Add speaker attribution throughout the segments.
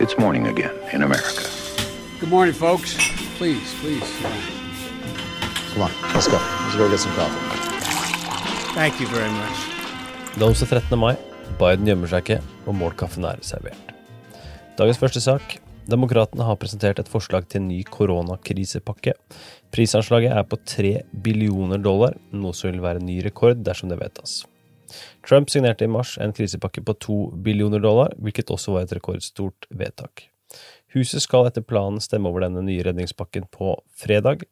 Speaker 1: It's morning again in America.
Speaker 2: Good morning, folks. Please, please.
Speaker 3: Come on, let's go. Let's go get some coffee.
Speaker 2: Thank you very much.
Speaker 4: Det er onsdag 13. mai. Biden gjemmer seg ikke, og målkaffen er servert. Dagens første sak. Demokratene har presentert et forslag til en ny koronakrisepakke. Prisanslaget er på 3 billioner dollar, noe som vil være en ny rekord dersom det vedtas. Trump signerte i mars en krisepakke på 2 billioner dollar, hvilket også var et rekordstort vedtak. Huset skal etter planen stemme over denne nye redningspakken på fredag.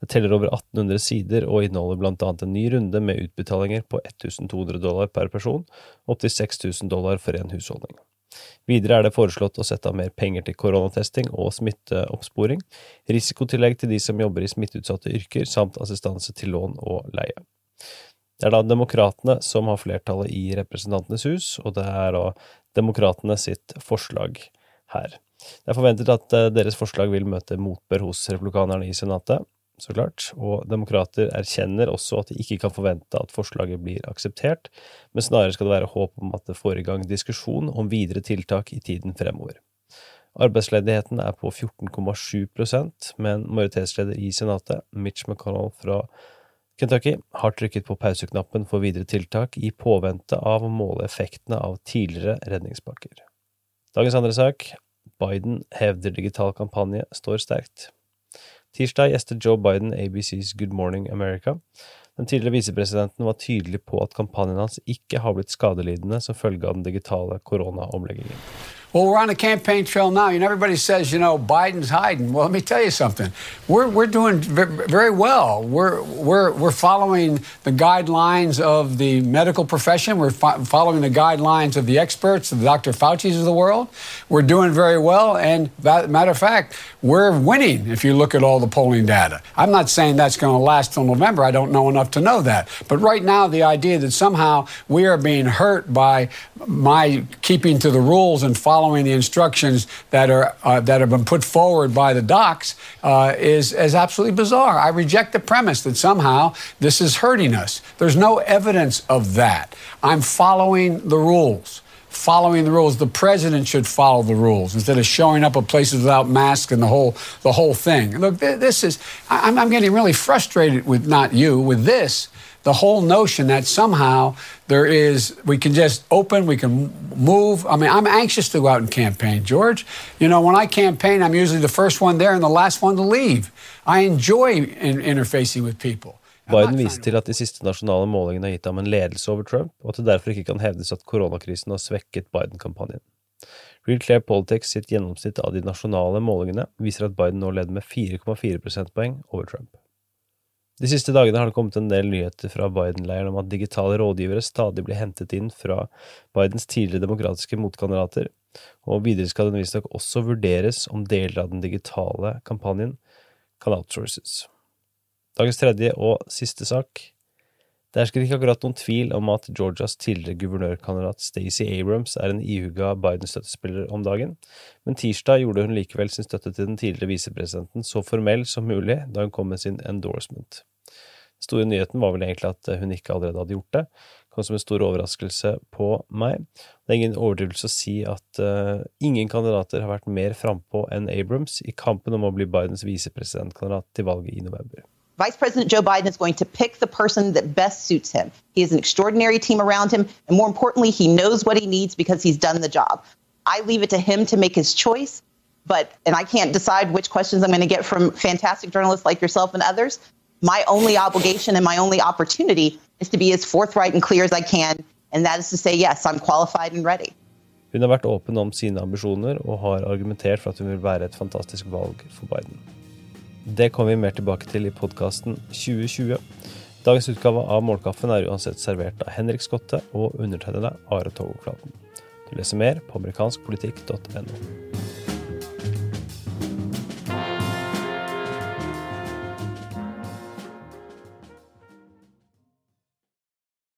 Speaker 4: Det teller over 1800 sider og inneholder blant annet en ny runde med utbetalinger på 1200 dollar per person, opptil 6000 dollar for en husholdning. Videre er det foreslått å sette av mer penger til koronatesting og smitteoppsporing, risikotillegg til de som jobber i smitteutsatte yrker, samt assistanse til lån og leie. Det er da demokratene som har flertallet i Representantenes hus, og det er da demokratene sitt forslag her. Det er forventet at eh, deres forslag vil møte motbør hos republikanerne i Senatet, så klart, og demokrater erkjenner også at de ikke kan forvente at forslaget blir akseptert, men snarere skal det være håp om at det får i gang diskusjon om videre tiltak i tiden fremover. Arbeidsledigheten er på 14,7% men majoritetsleder i Senatet, Mitch McConnell fra Kentucky har trykket på pauseknappen for videre tiltak i påvente av å måle effektene av tidligere redningspakker. Dagens andre sak Biden hevder digital kampanje står sterkt. Tirsdag gjestet Joe Biden ABCs Good Morning America. Den tidligere visepresidenten var tydelig på at kampanjen hans ikke har blitt skadelidende som følge av den digitale koronaomleggingen.
Speaker 2: Well, we're on the campaign trail now, and everybody says, you know, Biden's hiding. Well, let me tell you something. We're, we're doing very well. We're, we're, we're following the guidelines of the medical profession. We're fo- following the guidelines of the experts, the Dr. Fauci's of the world. We're doing very well, and that, matter of fact, we're winning if you look at all the polling data. I'm not saying that's going to last till November. I don't know enough to know that. But right now, the idea that somehow we are being hurt by my keeping to the rules and following the instructions that are uh, that have been put forward by the docs uh, is is absolutely bizarre. I reject the premise that somehow this is hurting us. There's no evidence of that. I'm following the rules. Following the rules, the president should follow the rules instead of showing up at places without masks and the whole the whole thing. Look, this is I'm, I'm getting really frustrated with not you with this the whole notion that somehow there is we can just open we can move. I mean i'm anxious to go out and campaign george. You know when i campaign i'm usually the first one there and the last one to leave. I enjoy in, interfacing with people
Speaker 4: Biden viser til at de siste nasjonale målingene har gitt ham en ledelse over Trump, og at det derfor ikke kan hevdes at koronakrisen har svekket Biden-kampanjen. Real Clear Politics sitt gjennomsnitt av de nasjonale målingene viser at Biden nå leder med 4,4 prosentpoeng over Trump. De siste dagene har det kommet en del nyheter fra Biden-leiren om at digitale rådgivere stadig blir hentet inn fra Bidens tidligere demokratiske motkandidater, og videre skal det visstnok også vurderes om deler av den digitale kampanjen kan outsources. Dagens tredje og siste sak. Det hersker ikke akkurat noen tvil om at Georgias tidligere guvernørkandidat Stacey Abrams er en ihuga Biden-støttespiller om dagen, men tirsdag gjorde hun likevel sin støtte til den tidligere visepresidenten så formell som mulig da hun kom med sin endorsement. Den store nyheten var vel egentlig at hun ikke allerede hadde gjort det, kom som en stor overraskelse på meg. Det er ingen overdrivelse å si at uh, ingen kandidater har vært mer frampå enn Abrams i kampen om å bli Bidens visepresidentkandidat til valget i november.
Speaker 5: Vice President Joe Biden is going to pick the person that best suits him. He has an extraordinary team around him, and more importantly, he knows what he needs because he's done the job. I leave it to him to make his choice, but and I can't decide which questions I'm going to get from fantastic journalists like yourself and others. My only obligation and my only opportunity is to be as forthright and clear as I can, and that is to say, yes, I'm qualified and ready.
Speaker 4: Hun har vært åpen om sine ambisjoner og har argumentert for at hun vil være et fantastisk valg for Biden. Det kommer vi mer tilbake til i podkasten 2020. Dagens utgave av Målkaffen er uansett servert av Henrik Skotte og undertegnede Are Togoflaten. Du leser mer på amerikanskpolitikk.no.